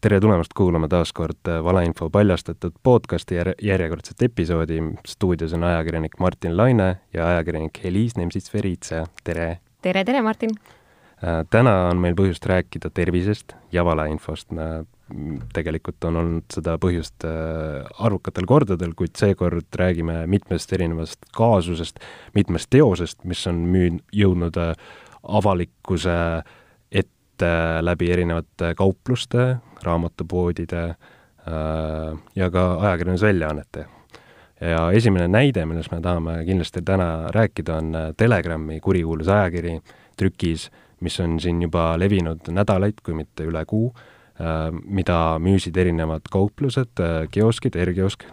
tere tulemast kuulama taas kord äh, valeinfo paljastatud podcasti jär järjekordset episoodi. stuudios on ajakirjanik Martin Laine ja ajakirjanik Heliis Nemsits-Veritse, tere! tere, tere, Martin! Äh, täna on meil põhjust rääkida tervisest ja valeinfost. Äh, tegelikult on olnud seda põhjust arvukatel kordadel, kuid seekord räägime mitmest erinevast kaasusest, mitmest teosest, mis on müün-, jõudnud avalikkuse ette läbi erinevate kaupluste, raamatupoodide äh, ja ka ajakirjandusväljaannete. ja esimene näide, millest me tahame kindlasti täna rääkida, on äh, Telegrami kurikuulus ajakiri trükis, mis on siin juba levinud nädalaid, kui mitte üle kuu, äh, mida müüsid erinevad kauplused, kioskid, R-kiosk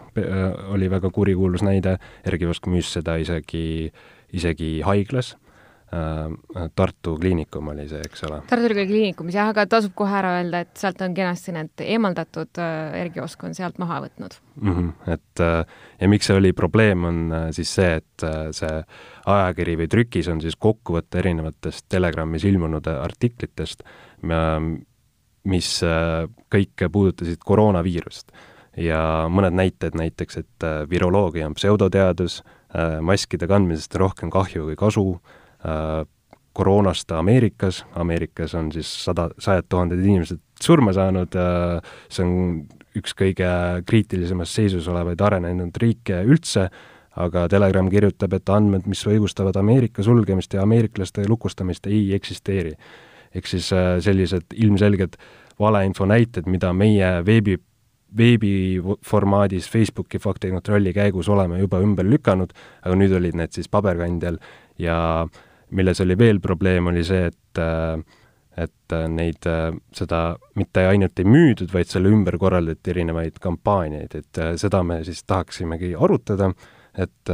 oli väga kurikuulus näide, R-kiosk müüs seda isegi, isegi haiglas Tartu Kliinikum oli see, eks ole? Tartu Ülikooli Kliinikumis jah, aga tasub kohe ära öelda, et sealt on kenasti need eemaldatud, äh, R-kiosk on sealt maha võtnud mm. -hmm. Et äh, ja miks see oli probleem, on siis see, et see ajakiri või trükis on siis kokkuvõte erinevatest Telegramis ilmunud artiklitest, mis kõik puudutasid koroonaviirust. ja mõned näited näiteks, et viroloogia on pseudoteadus, maskide kandmisest on rohkem kahju kui kasu, Äh, koroonast Ameerikas, Ameerikas on siis sada, sajad tuhanded inimesed surma saanud, äh, see on üks kõige kriitilisemas seisus olevaid arenenud riike üldse, aga Telegram kirjutab, et andmed, mis õigustavad Ameerika sulgemist ja ameeriklaste lukustamist, ei eksisteeri. ehk siis äh, sellised ilmselged valeinfo näited, mida meie veebi, veebiformaadis Facebooki faktikontrolli käigus oleme juba ümber lükanud, aga nüüd olid need siis paberkandjal ja äh, milles oli veel probleem, oli see, et äh, et äh, neid, äh, seda mitte ainult ei müüdud, vaid selle ümber korraldati erinevaid kampaaniaid, et seda me siis tahaksimegi arutada, et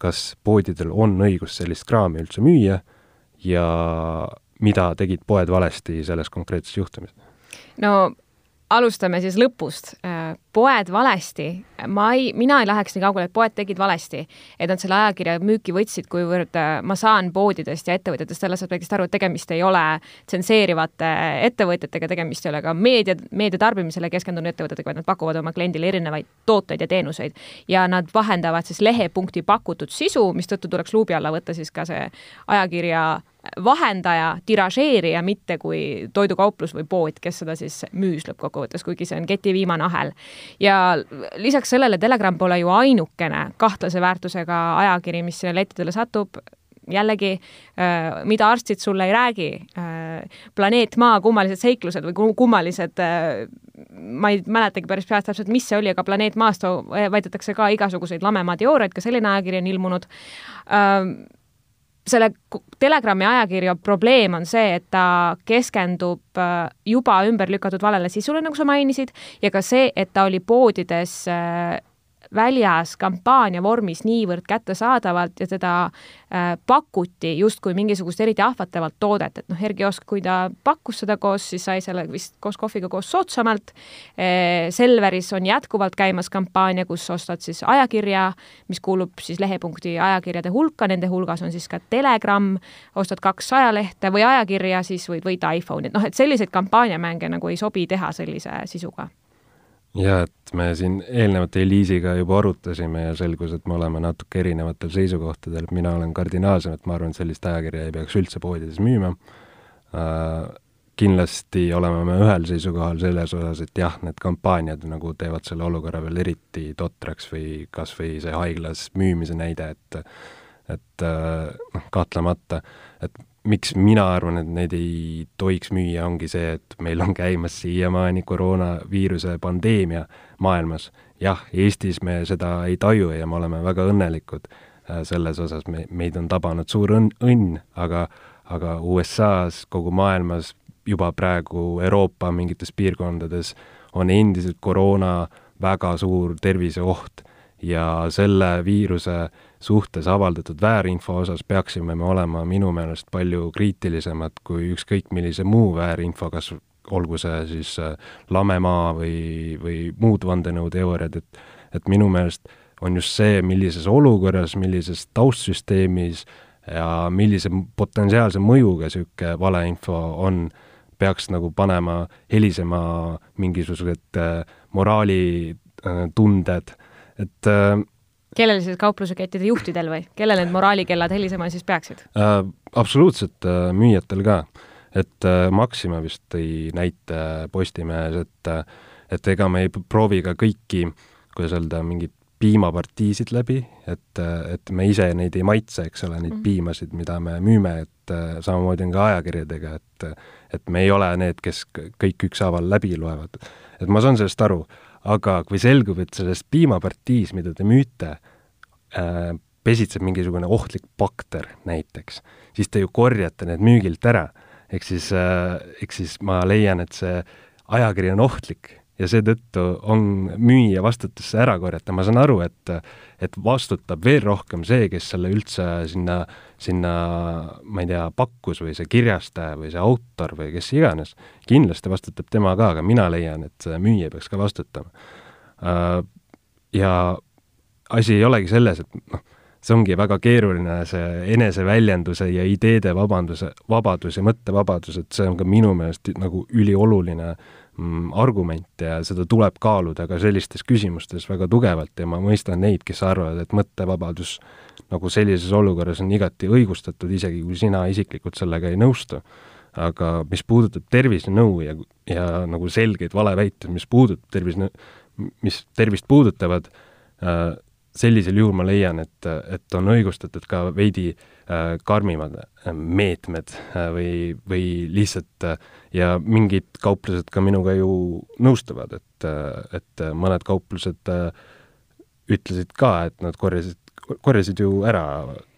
kas poodidel on õigus sellist kraami üldse müüa ja mida tegid poed valesti selles konkreetses juhtumis? no alustame siis lõpust. Äh, poed valesti, ma ei, mina ei läheks nii kaugele, et poed tegid valesti, et nad selle ajakirja müüki võtsid, kuivõrd äh, ma saan poodidest ja ettevõtjatest selles aspektist aru, et tegemist ei ole tsenseerivate ettevõtjatega, tegemist ei ole ka meedia, meedia tarbimisele keskendunud ettevõtetega, vaid nad pakuvad oma kliendile erinevaid tooteid ja teenuseid. ja nad vahendavad siis lehepunkti pakutud sisu, mistõttu tuleks luubi alla võtta siis ka see ajakirja vahendaja, tiražeerija, mitte kui toidukauplus või pood, kes seda siis müüs lõppkokkuvõttes, kuigi see on keti viimane ahel. ja lisaks sellele Telegram pole ju ainukene kahtlase väärtusega ajakiri, mis sinna lettidele satub, jällegi, äh, mida arstid sulle ei räägi, äh, planeet Maa kummalised seiklused või kummalised äh, ma ei mäletagi päris peast täpselt, mis see oli, aga planeet Maast väidetakse ka igasuguseid lamemaa teooriaid, ka selline ajakiri on ilmunud selle Telegrami ajakirja probleem on see, et ta keskendub äh, juba ümber lükatud valele sisule, nagu sa mainisid, ja ka see, et ta oli poodides äh, väljas kampaania vormis niivõrd kättesaadavalt ja teda äh, pakuti justkui mingisugust eriti ahvatlevat toodet, et noh, Erki Osk, kui ta pakkus seda koos, siis sai selle vist koos kohviga koos soodsamalt äh,. Selveris on jätkuvalt käimas kampaania, kus ostad siis ajakirja, mis kuulub siis lehepunkti ajakirjade hulka, nende hulgas on siis ka Telegram, ostad kaks ajalehte või ajakirja, siis võid võita iPhone'i, et noh, et selliseid kampaaniamänge nagu ei sobi teha sellise sisuga jaa, et me siin eelnevalt Eliisiga juba arutasime ja selgus, et me oleme natuke erinevatel seisukohtadel, mina olen kardinaalsem, et ma arvan, et sellist ajakirja ei peaks üldse poodides müüma. Äh,, kindlasti oleme me ühel seisukohal selles osas, et jah, need kampaaniad nagu teevad selle olukorra veel eriti totraks või kas või see haiglas müümise näide, et et äh, noh, kahtlemata, et miks mina arvan, et neid ei tohiks müüa, ongi see, et meil on käimas siiamaani koroonaviiruse pandeemia maailmas. jah, Eestis me seda ei taju ja me oleme väga õnnelikud äh, selles osas, me, meid on tabanud suur õnn, õnn, aga, aga USA-s, kogu maailmas, juba praegu Euroopa mingites piirkondades on endiselt koroona väga suur terviseoht ja selle viiruse äh, suhtes avaldatud väärinfo osas peaksime me olema minu meelest palju kriitilisemad kui ükskõik millise muu väärinfo, kas olgu see siis äh, lamemaa või, või muud vandenõuteooriad, et et minu meelest on just see, millises olukorras, millises taustsüsteemis ja millise potentsiaalse mõjuga niisugune valeinfo on, peaks nagu panema helisema mingisugused äh, moraalitunded, et äh, kellel siis kauplusekettide juhtidel või, kellel need moraalikellad helisema siis peaksid äh,? absoluutselt äh, müüjatel ka. et äh, Maxima vist tõi näite Postimehes, et äh, et ega me ei proovi ka kõiki, kuidas öelda, mingeid piimapartiisid läbi, et, et me ise neid ei maitse, eks ole, neid mm -hmm. piimasid, mida me müüme, et äh, samamoodi on ka ajakirjadega, et et me ei ole need, kes kõik ükshaaval läbi loevad. et ma saan sellest aru, aga kui selgub, et selles piimapartiis, mida te müüte äh,, pesitseb mingisugune ohtlik bakter näiteks, siis te ju korjate need müügilt ära. ehk siis äh,, ehk siis ma leian, et see ajakiri on ohtlik ja seetõttu on müüja vastutusse ära korjata, ma saan aru, et et vastutab veel rohkem see, kes selle üldse sinna, sinna ma ei tea, pakkus või see kirjastaja või see autor või kes iganes. kindlasti vastutab tema ka, aga mina leian, et müüja peaks ka vastutama. Äh, ja asi ei olegi selles, et noh, see ongi väga keeruline, see eneseväljenduse ja ideede vabanduse, vabadus ja mõttevabadus, et see on ka minu meelest nagu ülioluline äh, argumente ja seda tuleb kaaluda ka sellistes küsimustes väga tugevalt ja ma mõistan neid, kes arvavad, et mõttevabadus nagu sellises olukorras on igati õigustatud, isegi kui sina isiklikult sellega ei nõustu. aga mis puudutab tervisenõu ja, ja nagu selgeid valeväiteid, mis puudutab tervise, mis tervist puudutavad äh,, sellisel juhul ma leian, et, et on õigustatud ka veidi äh, karmimad äh, meetmed äh, või, või lihtsalt äh, ja mingid kauplused ka minuga ju nõustuvad, et, äh, et mõned kauplused äh, ütlesid ka, et nad korjasid, korjasid ju ära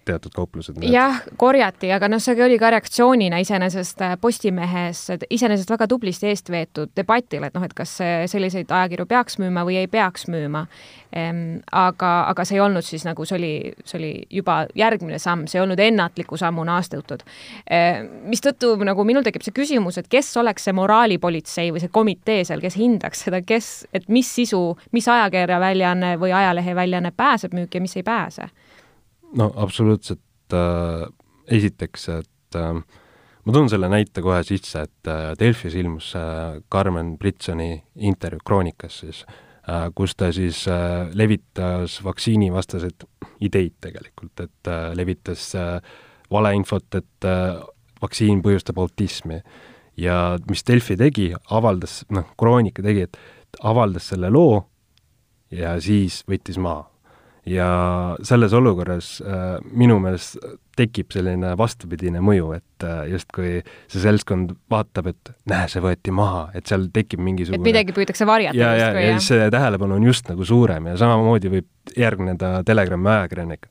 teatud kauplused. jah, korjati, aga noh, see oli ka reaktsioonina iseenesest äh, Postimehes iseenesest väga tublisti eest veetud debatil, et noh, et kas selliseid ajakirju peaks müüma või ei peaks müüma. Ehm, aga, aga see ei olnud siis nagu, see oli, see oli juba järgmine samm, see ei olnud ennatliku sammuna astutud. Ehm, mistõttu nagu minul tekib see küsimus, et kes oleks see moraalipolitsei või see komitee seal, kes hindaks seda, kes, et mis sisu, mis ajakirjaväljaanne või ajaleheväljaanne pääseb müüki ja mis ei pääse no absoluutselt äh,, esiteks, et äh, ma toon selle näite kohe sisse, et äh, Delfis ilmus äh, Carmen Britsoni intervjuu Kroonikas siis äh,, kus ta siis äh, levitas vaktsiinivastaseid ideid tegelikult, et äh, levitas äh, valeinfot, et äh, vaktsiin põhjustab autismi. ja mis Delfi tegi, avaldas, noh, Kroonika tegi, et avaldas selle loo ja siis võttis maha ja selles olukorras äh, minu meelest tekib selline vastupidine mõju, et äh, justkui see seltskond vaatab, et näe, see võeti maha, et seal tekib mingisugune et midagi püütakse varjata ja, ja, ja siis see tähelepanu on just nagu suurem ja samamoodi võib järgneda Telegrami ajakirjanik,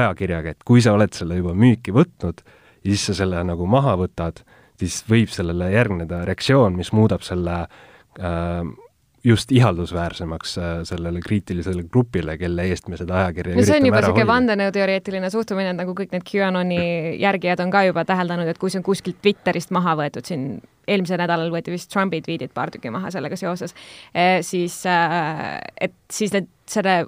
ajakirjaga, et kui sa oled selle juba müüki võtnud ja siis sa selle nagu maha võtad, siis võib sellele järgneda reaktsioon, mis muudab selle äh, just ihaldusväärsemaks äh, sellele kriitilisele grupile, kelle eest me seda ajakirja no see on juba niisugune vandenõuteoreetiline suhtumine, nagu kõik need QAnoni järgijad on ka juba täheldanud, et kui see on kuskilt Twitterist maha võetud, siin eelmisel nädalal võeti vist Trumpi tweetid paar tükki maha sellega seoses eh,, siis äh, et siis need, selle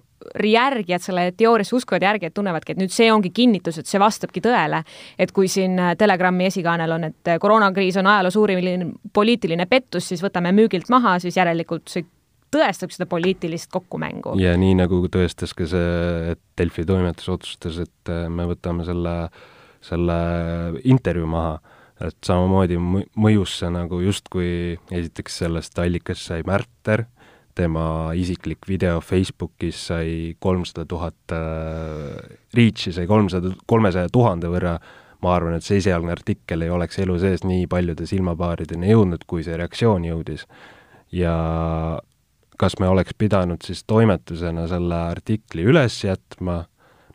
järgijad, selle teooriasse uskuvad järgijad tunnevadki, et nüüd see ongi kinnitus, et see vastabki tõele. et kui siin Telegrami esikaanel on, et koroonakriis on ajaloo suurim poliitiline pettus, siis võtame müügilt maha, siis järelikult see tõestab seda poliitilist kokkumängu. ja nii nagu tõestas ka see, et Delfi toimetus otsustas, et me võtame selle, selle intervjuu maha, et samamoodi mõjus see nagu justkui esiteks sellest allikast sai märter tema isiklik video Facebookis sai kolmsada tuhat äh, reach'i, sai kolmsada, kolmesaja tuhande võrra, ma arvan, et see esialgne artikkel ei oleks elu sees nii paljude silmapaarideni jõudnud, kui see reaktsioon jõudis. ja kas me oleks pidanud siis toimetusena selle artikli üles jätma,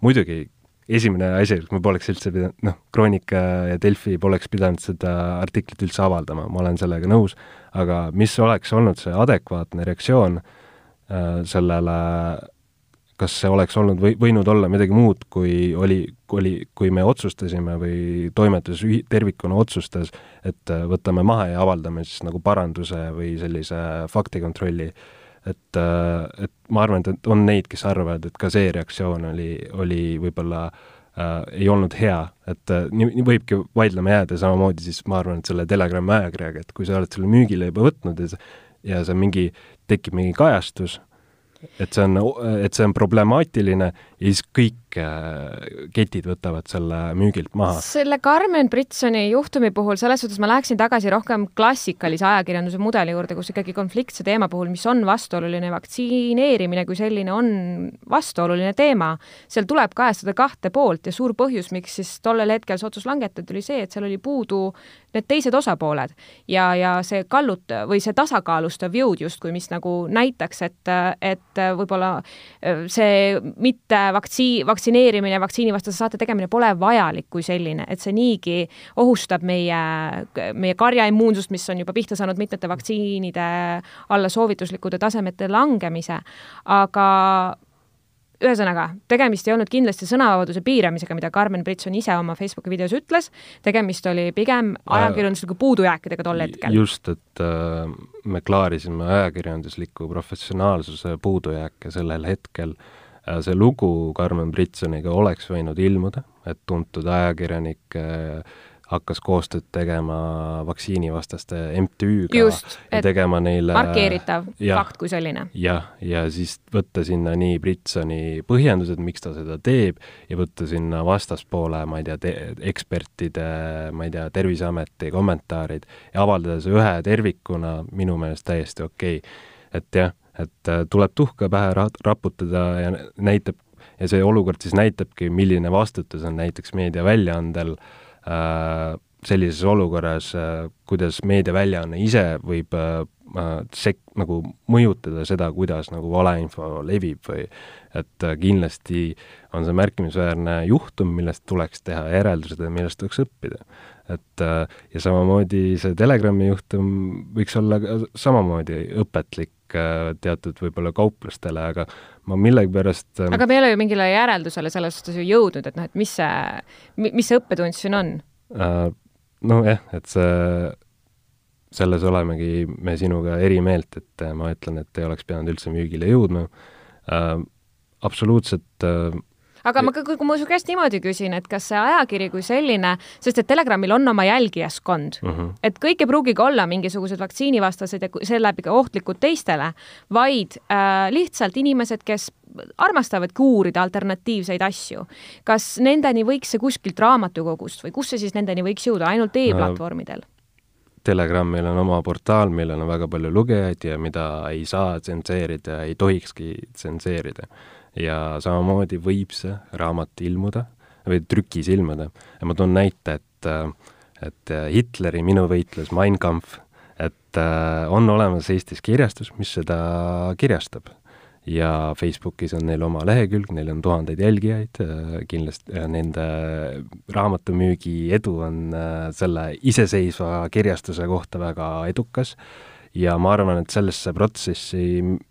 muidugi esimene asi, me poleks üldse pidanud, noh, Kroonika ja Delfi poleks pidanud seda artiklit üldse avaldama, ma olen sellega nõus, aga mis oleks olnud see adekvaatne reaktsioon äh, sellele, kas see oleks olnud või võinud olla midagi muud, kui oli, oli, kui me otsustasime või toimetus ühi-, tervikuna otsustas, et äh, võtame maha ja avaldame siis nagu paranduse või sellise faktikontrolli äh, et, äh, et ma arvan, et on neid, kes arvavad, et ka see reaktsioon oli, oli võib-olla äh, ei olnud hea, et äh, nii, nii võibki vaidlema jääda, samamoodi siis ma arvan, et selle Telegrami ajakirjaga, et kui sa oled selle müügile juba võtnud ja ja see mingi, tekib mingi kajastus, et see on, et see on problemaatiline ja siis kõik ketid võtavad selle müügilt maha. selle Carmen Britsoni juhtumi puhul, selles suhtes ma läheksin tagasi rohkem klassikalise ajakirjanduse mudeli juurde, kus ikkagi konfliktse teema puhul, mis on vastuoluline, vaktsineerimine kui selline on vastuoluline teema, seal tuleb kajastada kahte poolt ja suur põhjus, miks siis tollel hetkel see otsus langetati, oli see, et seal oli puudu need teised osapooled ja, ja see kallut- või see tasakaalustav jõud justkui, mis nagu näitaks, et, et võib-olla see mitte vaktsii-, vaktsineerimine, vaktsiinivastase saate tegemine pole vajalik kui selline, et see niigi ohustab meie, meie karjaimmuunsust, mis on juba pihta saanud mitmete vaktsiinide alla soovituslikud tasemete langemise, aga ühesõnaga, tegemist ei olnud kindlasti sõnavabaduse piiramisega, mida Carmen Britson ise oma Facebooki videos ütles, tegemist oli pigem ajakirjandusliku puudujääkidega tol hetkel. just, et äh, me klaarisime ajakirjandusliku professionaalsuse puudujääke sellel hetkel äh,. See lugu Carmen Britsoniga oleks võinud ilmuda, et tuntud ajakirjanik äh, hakkas koostööd tegema vaktsiinivastaste MTÜ-ga ja tegema neile markeeritav ja, fakt kui selline. jah, ja siis võtta sinna nii Britsoni põhjendused, miks ta seda teeb, ja võtta sinna vastaspoole, ma ei tea, ekspertide, ma ei tea, Terviseameti kommentaarid ja avaldada see ühe tervikuna, minu meelest täiesti okei okay.. et jah, et äh, tuleb tuhka pähe raputada ja näitab, ja see olukord siis näitabki, milline vastutus on näiteks meediaväljaandel äh, Äh, sellises olukorras, äh, kuidas meediaväljaanne ise võib äh, sek-, nagu mõjutada seda, kuidas nagu valeinfo levib või et kindlasti on see märkimisväärne juhtum, millest tuleks teha järeldused ja millest tuleks õppida. et ja samamoodi see Telegrami juhtum võiks olla samamoodi õpetlik teatud võib-olla kauplastele, aga ma millegipärast aga me ei ole ju mingile järeldusele selles suhtes ju jõudnud, et noh, et mis see, mis see õppetund siin on? Äh, nojah, et see, selles olemegi me sinuga eri meelt, et äh, ma ütlen, et ei oleks pidanud üldse müügile jõudma äh,. absoluutselt äh, aga ma, kui ma su käest niimoodi küsin, et kas see ajakiri kui selline, sest et Telegramil on oma jälgijaskond mm, -hmm. et kõik ei pruugigi olla mingisugused vaktsiinivastased ja seeläbi ka ohtlikud teistele, vaid äh, lihtsalt inimesed, kes armastavadki uurida alternatiivseid asju. kas nendeni võiks see kuskilt raamatukogust või kus see siis nendeni võiks jõuda, ainult e-platvormidel no.? Telegramil on oma portaal, millel on väga palju lugejaid ja mida ei saa tsenseerida, ei tohikski tsenseerida ja samamoodi võib see raamat ilmuda või trükis ilmuda. ja ma toon näite, et, et Hitleri Minu võitlus, Mein Kampf, et on olemas Eestis kirjastus, mis seda kirjastab. ja Facebookis on neil oma lehekülg, neil on tuhandeid jälgijaid, kindlasti nende raamatumüügi edu on selle iseseisva kirjastuse kohta väga edukas ja ma arvan, et sellesse protsessi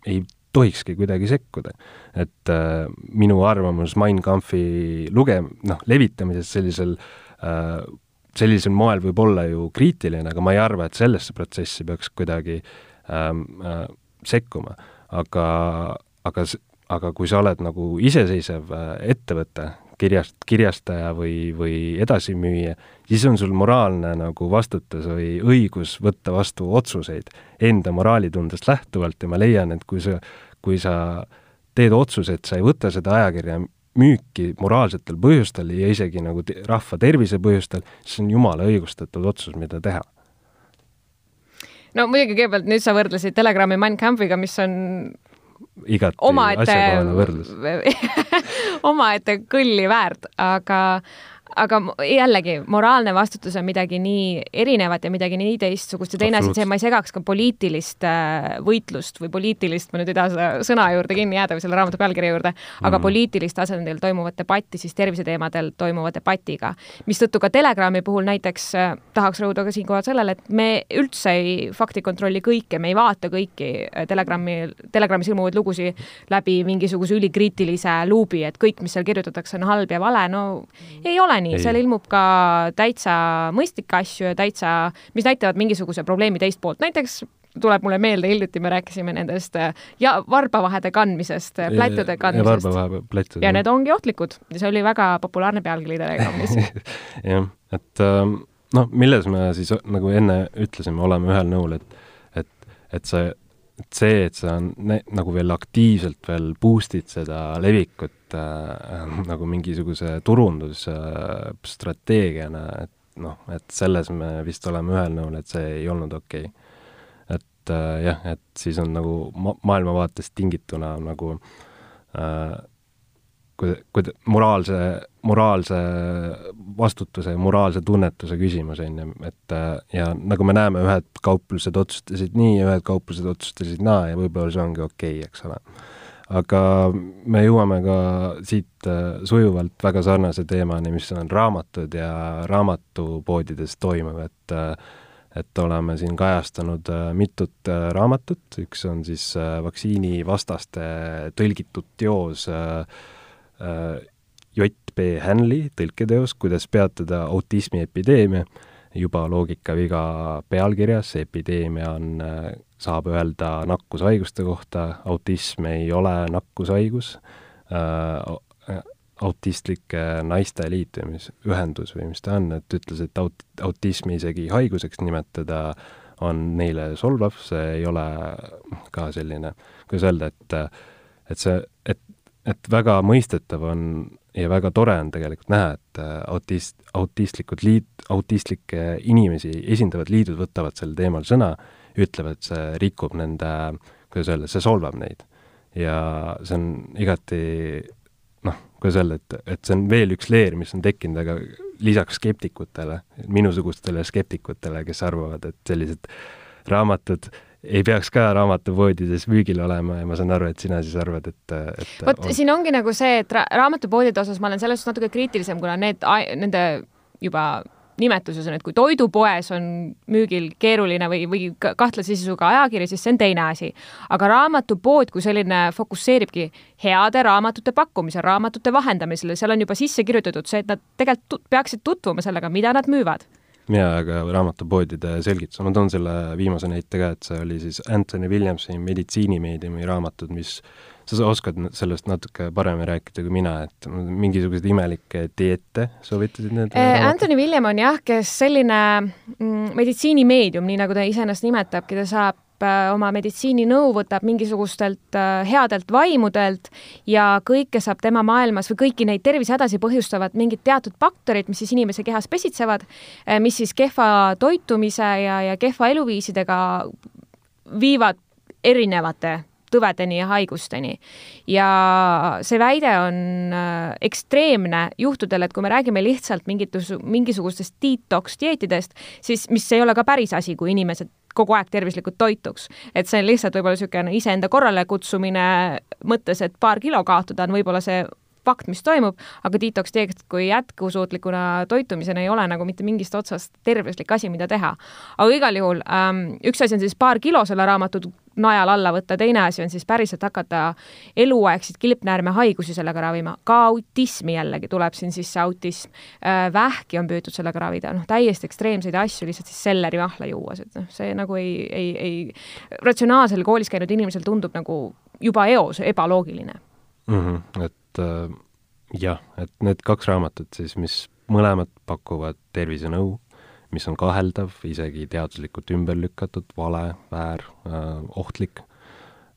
ei tohikski kuidagi sekkuda. et äh, minu arvamus Mein Kampfi luge-, noh, levitamises sellisel äh, sellisel moel võib olla ju kriitiline, aga ma ei arva, et sellesse protsessi peaks kuidagi ähm, äh, sekkuma. aga, aga, aga kui sa oled nagu iseseisev äh, ettevõte, kirjast, kirjastaja või, või edasimüüja, siis on sul moraalne nagu vastutus või õigus võtta vastu otsuseid enda moraalitundest lähtuvalt ja ma leian, et kui sa kui sa teed otsuse, et sa ei võta seda ajakirja müüki moraalsetel põhjustel ja isegi nagu te rahva tervise põhjustel, siis on jumala õigustatud otsus, mida teha. no muidugi kõigepealt nüüd sa võrdlesid Telegrami Mein Kampfiga, mis on igati asjakohane võrdlus omaette kõlli väärt, aga aga jällegi, moraalne vastutus on midagi nii erinevat ja midagi nii teistsugust ja teine asi on see, ma ei segaks ka poliitilist äh, võitlust või poliitilist, ma nüüd ei taha seda sõna juurde kinni jääda või selle raamatu pealkirja juurde, aga mm. poliitilist tasandil toimuvat debatti siis terviseteemadel toimuva debatiga. mistõttu ka Telegrami puhul näiteks äh, tahaks rõhuda ka siinkohal sellele, et me üldse ei faktikontrolli kõike, me ei vaata kõiki äh, Telegrami, Telegramis ilmuvaid lugusid läbi mingisuguse ülikriitilise luubi, et kõik, mis seal kirjutatakse, on halb ja vale, no ei ole nii nii, seal ilmub ka täitsa mõistlikke asju ja täitsa, mis näitavad mingisuguse probleemi teist poolt, näiteks tuleb mulle meelde, hiljuti me rääkisime nendest äh, ja varbavahede kandmisest, äh, plätude kandmisest. ja ja need ongi ohtlikud. see oli väga populaarne pealkiri Telegramis jah, et ähm, noh, milles me siis nagu enne ütlesime, oleme ühel nõul, et, et, et see, et see, et sa nagu veel aktiivselt veel boost'id seda levikut äh, nagu mingisuguse turundusstrateegiana äh,, et noh, et selles me vist oleme ühel nõul, et see ei olnud okei okay et äh, jah, et siis on nagu ma-, maailmavaatest tingituna nagu äh, kui, kui moraalse, moraalse vastutuse ja moraalse tunnetuse küsimus, on ju, et äh, ja nagu me näeme, ühed kauplused otsustasid nii ja ühed kauplused otsustasid naa ja võib-olla see ongi okei okay,, eks ole. Aga me jõuame ka siit äh, sujuvalt väga sarnase teemani, mis on raamatud ja raamatupoodides toimuv, et äh, et oleme siin kajastanud äh, mitut raamatut, üks on siis vaktsiinivastaste tõlgitud teos J.P. Hanley tõlketeos Kuidas peatada autismiepideemia, juba loogikaviga pealkirjas, epideemia on, saab öelda nakkushaiguste kohta, autism ei ole nakkushaigus, autistlike naiste liit või mis, ühendus või mis ta on, et ütles, et aut-, autismi isegi haiguseks nimetada on neile solvav, see ei ole ka selline, kuidas öelda, et et see, et, et väga mõistetav on ja väga tore on tegelikult näha, et autist, autistlikud liit, autistlikke inimesi esindavad liidud võtavad sel teemal sõna, ütlevad, et see rikub nende, kuidas öelda, see solvab neid. ja see on igati kuidas öelda, et, et see on veel üks leer, mis on tekkinud, aga lisaks skeptikutele, minusugustele skeptikutele, kes arvavad, et sellised raamatud ei peaks ka raamatupoodides müügil olema ja ma saan aru, et sina siis arvad, et, et vot on. siin ongi nagu see, et ra raamatupoodide osas ma olen selles suhtes natuke kriitilisem, kuna need, nende juba nimetuses on, et kui toidupoes on müügil keeruline või, või kahtlase sisuga ajakiri, siis see on teine asi. aga raamatupood kui selline fokusseeribki heade raamatute pakkumisel, raamatute vahendamisele, seal on juba sisse kirjutatud see, et nad tegelikult peaksid tutvuma sellega, mida nad müüvad. Jaa, aga raamatupoodide selgitus, ma toon selle viimase näite ka, et see oli siis Anthony Williamsi meditsiinimeediumi raamatud, mis sa oskad sellest natuke paremini rääkida kui mina, et mingisuguseid imelikke dieete soovitasid need äh,? Anthony William on jah, kes selline mm, meditsiinimeedium, nii nagu ta iseennast nimetabki, ta saab äh, oma meditsiininõu võtab mingisugustelt äh, headelt vaimudelt ja kõike saab tema maailmas või kõiki neid tervisehädasi põhjustavad mingid teatud bakterid, mis siis inimese kehas pesitsevad, mis siis kehva toitumise ja, ja kehva eluviisidega viivad erinevate tõvedeni ja haigusteni. ja see väide on äh, ekstreemne juhtudel, et kui me räägime lihtsalt mingitus, mingisugustest detox dieetidest, siis mis ei ole ka päris asi, kui inimesed kogu aeg tervislikult toituks. et see on lihtsalt võib-olla niisugune iseenda korrale kutsumine mõttes, et paar kilo kaotada on võib-olla see fakt, mis toimub, aga detox diet kui jätkusuutlikuna toitumisena ei ole nagu mitte mingist otsast tervislik asi, mida teha. aga igal juhul ähm, üks asi on siis paar kilo selle raamatu najal alla võtta, teine asi on siis päriselt hakata eluaegseid kilpnäärmehaigusi sellega ravima, ka autismi jällegi tuleb siin sisse autism äh,, vähki on püütud sellega ravida, noh, täiesti ekstreemseid asju lihtsalt siis sellerimahla juues, et noh, see nagu ei, ei, ei ratsionaalsel koolis käinud inimesel tundub nagu juba eos ebaloogiline mm. -hmm. et äh, jah, et need kaks raamatut siis, mis mõlemad pakuvad tervisenõu, mis on kaheldav, isegi teaduslikult ümber lükatud, vale, väär äh,, ohtlik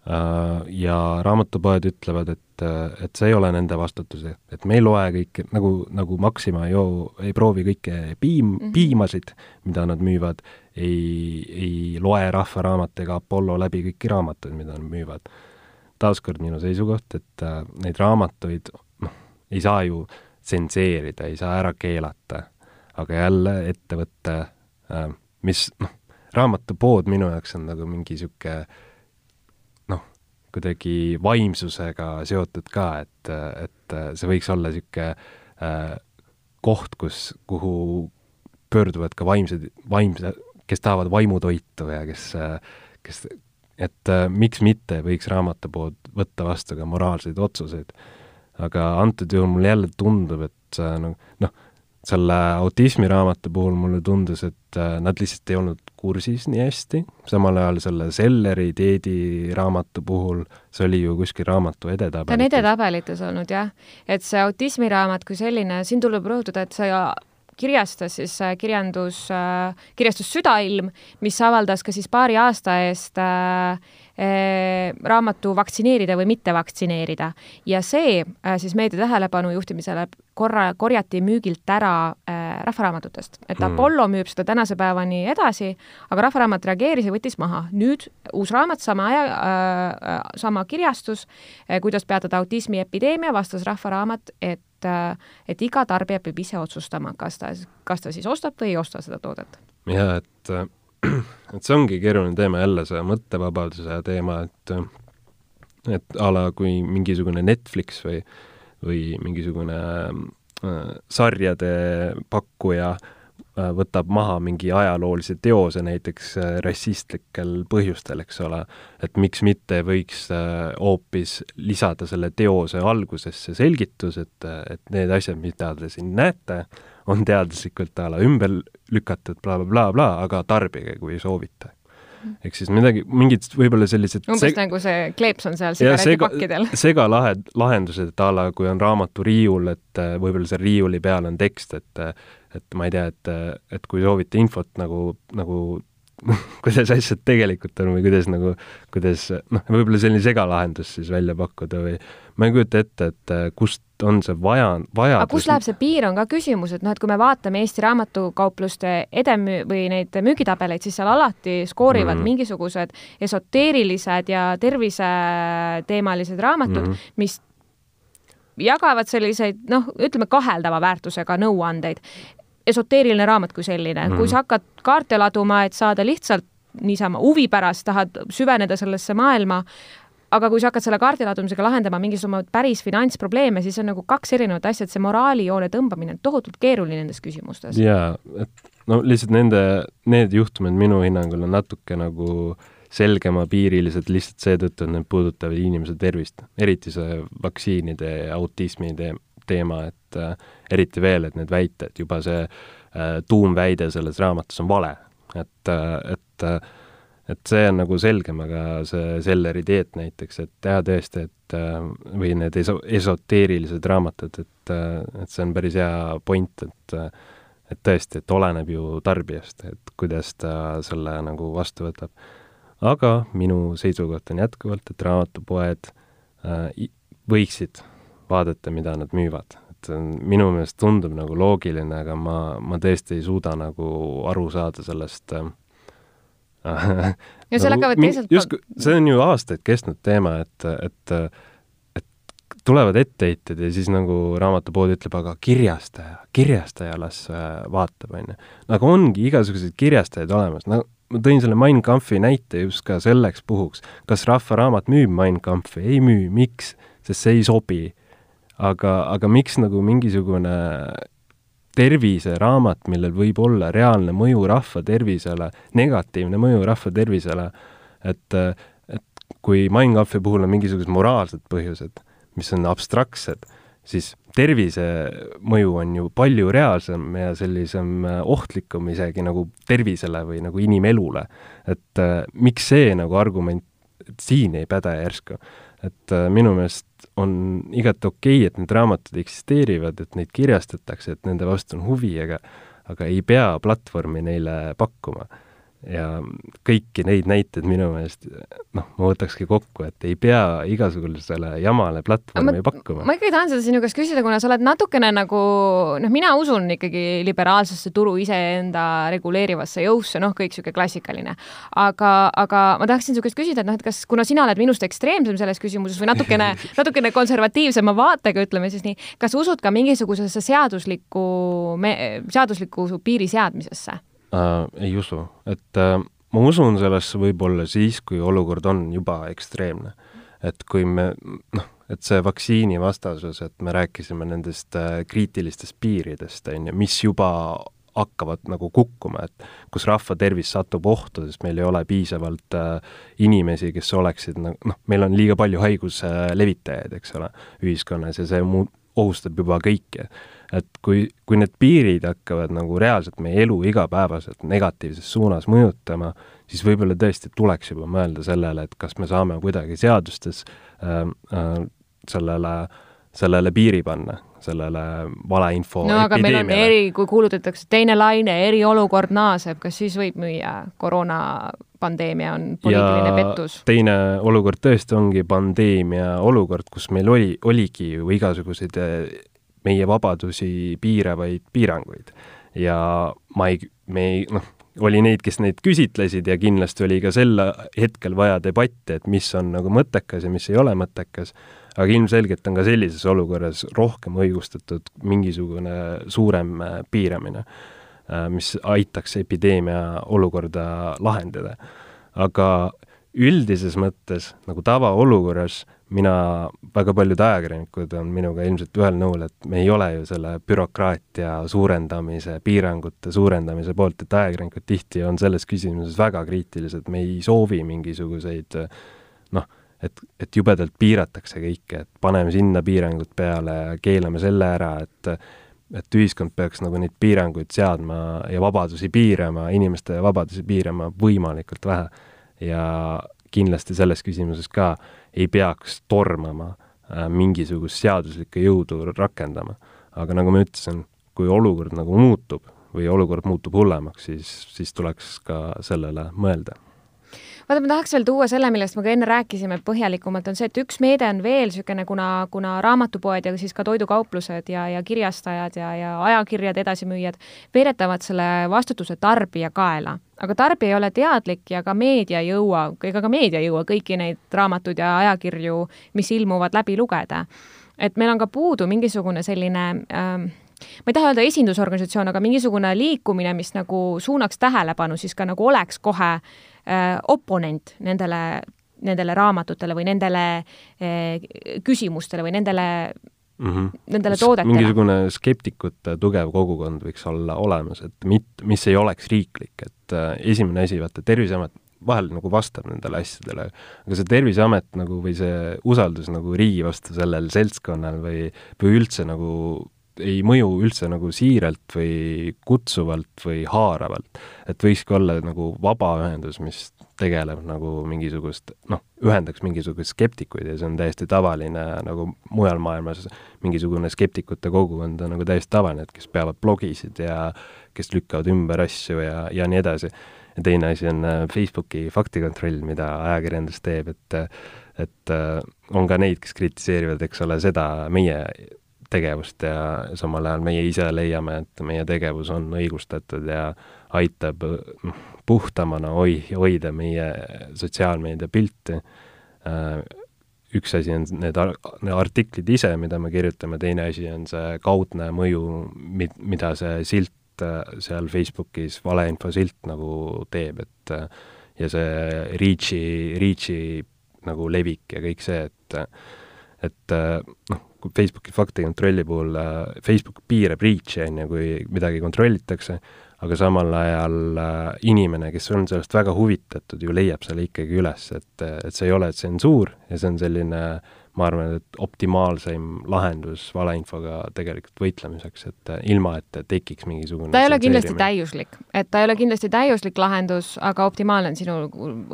äh,. ja raamatupoed ütlevad, et, äh, et see ei ole nende vastutus, et me ei loe kõike, nagu, nagu Maxima ei joo, ei proovi kõike piim mm, -hmm. piimasid, mida nad müüvad, ei, ei loe Rahva Raamat ega Apollo läbi kõiki raamatuid, mida nad müüvad taaskord minu seisukoht, et neid raamatuid noh, ei saa ju tsenseerida, ei saa ära keelata, aga jälle ettevõte äh,, mis noh, raamatupood minu jaoks on nagu mingi niisugune noh, kuidagi vaimsusega seotud ka, et, et see võiks olla niisugune äh, koht, kus, kuhu pöörduvad ka vaimsed, vaimse, kes tahavad vaimutoitu ja kes, kes et äh, miks mitte võiks raamatupood võtta vastu ka moraalseid otsuseid. aga antud juhul mulle jälle tundub, et see noh, noh, selle autismiraamatu puhul mulle tundus, et äh, nad lihtsalt ei olnud kursis nii hästi, samal ajal selle Selleri dieedi raamatu puhul, see oli ju kuskil raamatu edetabelites. ta on edetabelites olnud jah, et see autismiraamat kui selline, siin tuleb rõhutada, et see kirjastas siis äh, kirjandus, äh, kirjastus Südailm, mis avaldas ka siis paari aasta eest äh, raamatu Vaktsineerida või mitte vaktsineerida ja see eh, siis meedia tähelepanu juhtimisele korra, korjati müügilt ära äh, rahvaraamatutest, et hmm. Apollo müüb seda tänase päevani edasi, aga Rahvaraamat reageeris ja võttis maha. nüüd uus raamat, sama aja äh,, sama kirjastus äh,, kuidas peatada autismiepideemia, vastas Rahvaraamat, et äh, et iga tarbija peab ise otsustama, kas ta, kas ta siis ostab või ei osta seda toodet. ja et äh et see ongi keeruline teema jälle, see mõttevabaduse teema, et et a la kui mingisugune Netflix või, või mingisugune äh, sarjade pakkuja äh, võtab maha mingi ajaloolise teose näiteks äh, rassistlikel põhjustel, eks ole, et miks mitte võiks äh, hoopis lisada selle teose algusesse selgitus, et, et need asjad, mida te siin näete, on teaduslikult a la ümber lükatud blablabla bla, bla, bla, aga tarbige, kui soovite. ehk siis midagi, mingid võib-olla sellised umbes seg... nagu see kleeps on seal sigaretipakkidel. segalahed, lahendused, et a la kui on raamatu riiul, et äh, võib-olla seal riiuli peal on tekst, et äh, et ma ei tea, et, äh, et kui soovite infot nagu, nagu kuidas asjad tegelikult on või kuidas nagu, kuidas noh, võib-olla selline segalahendus siis välja pakkuda või ma ei kujuta ette, et äh, kust on see vaja, vajadus. aga kus läheb see piir, on ka küsimus, et noh, et kui me vaatame Eesti raamatukaupluste edemüü- või neid müügitabeleid, siis seal alati skoorivad mm. mingisugused esoteerilised ja terviseteemalised raamatud mm, -hmm. mis jagavad selliseid noh, ütleme kaheldava väärtusega nõuandeid esoteeriline raamat kui selline mm., kui sa hakkad kaarte laduma, et saada lihtsalt niisama huvi pärast, tahad süveneda sellesse maailma, aga kui sa hakkad selle kaardi ladumisega lahendama mingisugune päris finantsprobleeme, siis on nagu kaks erinevat asja, et see moraalijoone tõmbamine on tohutult keeruline nendes küsimustes. jaa, et no lihtsalt nende, need juhtumid minu hinnangul on natuke nagu selgemapiirilised lihtsalt seetõttu, et need puudutavad inimese tervist, eriti see vaktsiinide ja autismi teema teema, et äh, eriti veel, et need väited, juba see äh, tuumväide selles raamatus on vale. et, äh, et et see on nagu selgem, aga see Selleri dieet näiteks, et jah, tõesti, et või need eso-, esoteerilised raamatud, et, et see on päris hea point, et et tõesti, et oleneb ju tarbijast, et kuidas ta selle nagu vastu võtab. aga minu seisukoht on jätkuvalt, et raamatupoed äh, võiksid vaadata, mida nad müüvad. et minu meelest tundub nagu loogiline, aga ma, ma tõesti ei suuda nagu aru saada sellest äh, ja seal nagu, hakkavad teiselt just, see on ju aastaid kestnud teema, et, et tulevad etteheited ja siis nagu raamatupood ütleb, aga kirjastaja, kirjastaja las äh, vaatab, on ju. aga ongi igasuguseid kirjastajaid olemas, no ma tõin selle Mein Kampfi näite just ka selleks puhuks, kas Rahva Raamat müüb Mein Kampfi, ei müü, miks? sest see ei sobi aga, aga miks nagu mingisugune terviseraamat, millel võib olla reaalne mõju rahva tervisele, negatiivne mõju rahva tervisele, et, et kui Mein Kampfi puhul on mingisugused moraalsed põhjused, mis on abstraktsed, siis tervise mõju on ju palju reaalsem ja sellisem ohtlikum isegi nagu tervisele või nagu inimelule. et äh, miks see nagu argument siin ei päde järsku? et äh, minu meelest on igati okei okay,, et need raamatud eksisteerivad, et neid kirjastatakse, et nende vastu on huvi, aga aga ei pea platvormi neile pakkuma ja kõiki neid näiteid minu meelest noh, ma võtakski kokku, et ei pea igasugusele jamale platvormi ma, pakkuma. ma ikkagi tahan seda sinu käest küsida, kuna sa oled natukene nagu noh, mina usun ikkagi liberaalsesse turu iseenda reguleerivasse jõusse, noh, kõik niisugune klassikaline. aga, aga ma tahaksin su käest küsida, et noh, et kas, kuna sina oled minust ekstreemsem selles küsimuses või natukene natukene konservatiivsema vaatega, ütleme siis nii, kas usud ka mingisugusesse seaduslikku, seadusliku piiri seadmisesse? Äh,? ei usu, et äh, ma usun sellesse võib-olla siis, kui olukord on juba ekstreemne. et kui me noh, et see vaktsiinivastasus, et me rääkisime nendest äh, kriitilistest piiridest, on ju, mis juba hakkavad nagu kukkuma, et kus rahva tervis satub ohtu, sest meil ei ole piisavalt äh, inimesi, kes oleksid nagu noh, meil on liiga palju haiguse levitajaid, eks ole, ühiskonnas ja see mu-, ohustab juba kõiki. Et kui, kui need piirid hakkavad nagu reaalselt meie elu igapäevaselt negatiivses suunas mõjutama, siis võib-olla tõesti tuleks juba mõelda sellele, et kas me saame kuidagi seadustes äh, äh, sellele, sellele piiri panna, sellele valeinfo no aga meil on eri, kui kuulutatakse teine laine, eriolukord naaseb, kas siis võib müüa koroonapandeemia on poliitiline pettus? teine olukord tõesti ongi pandeemia olukord, kus meil oli, oligi ju igasuguseid meie vabadusi piiravaid piiranguid. ja ma ei, me ei, noh, oli neid, kes neid küsitlesid ja kindlasti oli ka sel hetkel vaja debatti, et mis on nagu mõttekas ja mis ei ole mõttekas, aga ilmselgelt on ka sellises olukorras rohkem õigustatud mingisugune suurem äh, piiramine, äh, mis aitaks epideemia olukorda lahendada. aga üldises mõttes nagu tavaolukorras mina, väga paljud ajakirjanikud on minuga ilmselt ühel nõul, et me ei ole ju selle bürokraatia suurendamise, piirangute suurendamise poolt, et ajakirjanikud tihti on selles küsimuses väga kriitilised, me ei soovi mingisuguseid noh, et, et jubedalt piiratakse kõike, et paneme sinna piirangud peale keelame selle ära, et et ühiskond peaks nagu neid piiranguid seadma ja vabadusi piirama, inimeste vabadusi piirama võimalikult vähe. ja kindlasti selles küsimuses ka ei peaks tormama äh, mingisugust seaduslikku jõudu rakendama. aga nagu ma ütlesin, kui olukord nagu muutub või olukord muutub hullemaks, siis, siis tuleks ka sellele mõelda vaata, ma tahaks veel tuua selle, millest me ka enne rääkisime põhjalikumalt, on see, et üks meede on veel niisugune, kuna, kuna raamatupoed ja siis ka toidukauplused ja, ja kirjastajad ja, ja ajakirjade edasimüüjad veeretavad selle vastutuse tarbija kaela. Aga tarbija ei ole teadlik ja ka meedia ei jõua, ega ka meedia ei jõua kõiki neid raamatuid ja ajakirju, mis ilmuvad, läbi lugeda. et meil on ka puudu mingisugune selline ähm, ma ei taha öelda esindusorganisatsioon, aga mingisugune liikumine, mis nagu suunaks tähelepanu, siis ka nagu oleks kohe äh, oponent nendele, nendele raamatutele või nendele äh, küsimustele või nendele mm, -hmm. nendele toodetele. mingisugune skeptikute tugev kogukond võiks olla olemas, et mit-, mis ei oleks riiklik, et äh, esimene asi, vaata, Terviseamet vahel nagu vastab nendele asjadele, aga see Terviseamet nagu või see usaldus nagu riigi vastu sellel seltskonnal või, või üldse nagu ei mõju üldse nagu siiralt või kutsuvalt või haaravalt. et võikski olla nagu vabaühendus, mis tegeleb nagu mingisugust, noh, ühendaks mingisuguseid skeptikuid ja see on täiesti tavaline nagu mujal maailmas, mingisugune skeptikute kogukond on nagu täiesti tavaline, et kes peavad blogisid ja kes lükkavad ümber asju ja, ja nii edasi. ja teine asi on äh, Facebooki faktikontroll, mida ajakirjandus teeb, et et äh, on ka neid, kes kritiseerivad, eks ole, seda meie tegevust ja samal ajal meie ise leiame, et meie tegevus on õigustatud ja aitab noh, puhtamana hoi-, hoida meie sotsiaalmeedia pilti. Äh, üks asi on need artiklid ise, mida me kirjutame, teine asi on see kaudne mõju, mid-, mida see silt äh, seal Facebookis, valeinfo silt nagu teeb, et ja see reach'i, reach'i nagu levik ja kõik see, et et noh, Facebooki faktikontrolli puhul äh, Facebook piirab reach'i, on ju, kui midagi kontrollitakse, aga samal ajal äh, inimene, kes on sellest väga huvitatud, ju leiab selle ikkagi üles, et, et see ei ole tsensuur ja see on selline äh, ma arvan, et optimaalseim lahendus valeinfoga tegelikult võitlemiseks, et äh, ilma, et tekiks mingisugune ta ei ole kindlasti täiuslik, et ta ei ole kindlasti täiuslik lahendus, aga optimaalne on sinu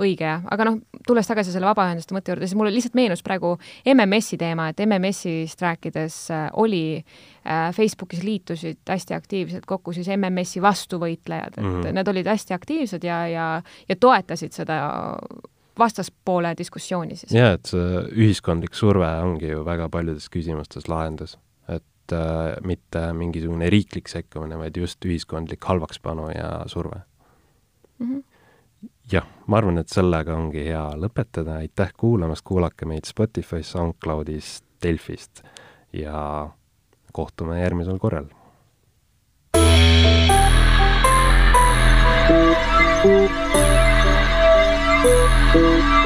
õige, aga noh, tulles tagasi selle vabaühenduste mõtte juurde, siis mulle lihtsalt meenus praegu MMS-i teema, et MMS-ist rääkides äh, oli äh, Facebookis liitusid hästi aktiivselt kokku siis MMS-i vastuvõitlejad, et mm -hmm. nad olid hästi aktiivsed ja, ja, ja toetasid seda vastaspoole diskussiooni siis. jaa, et see ühiskondlik surve ongi ju väga paljudes küsimustes lahendus. et äh, mitte mingisugune riiklik sekkumine, vaid just ühiskondlik halvakspanu ja surve mm. -hmm jah, ma arvan, et sellega ongi hea lõpetada, aitäh kuulamast, kuulake meid Spotify's, SoundCloudis, Delfist ja kohtume järgmisel korral. thank you Thank you.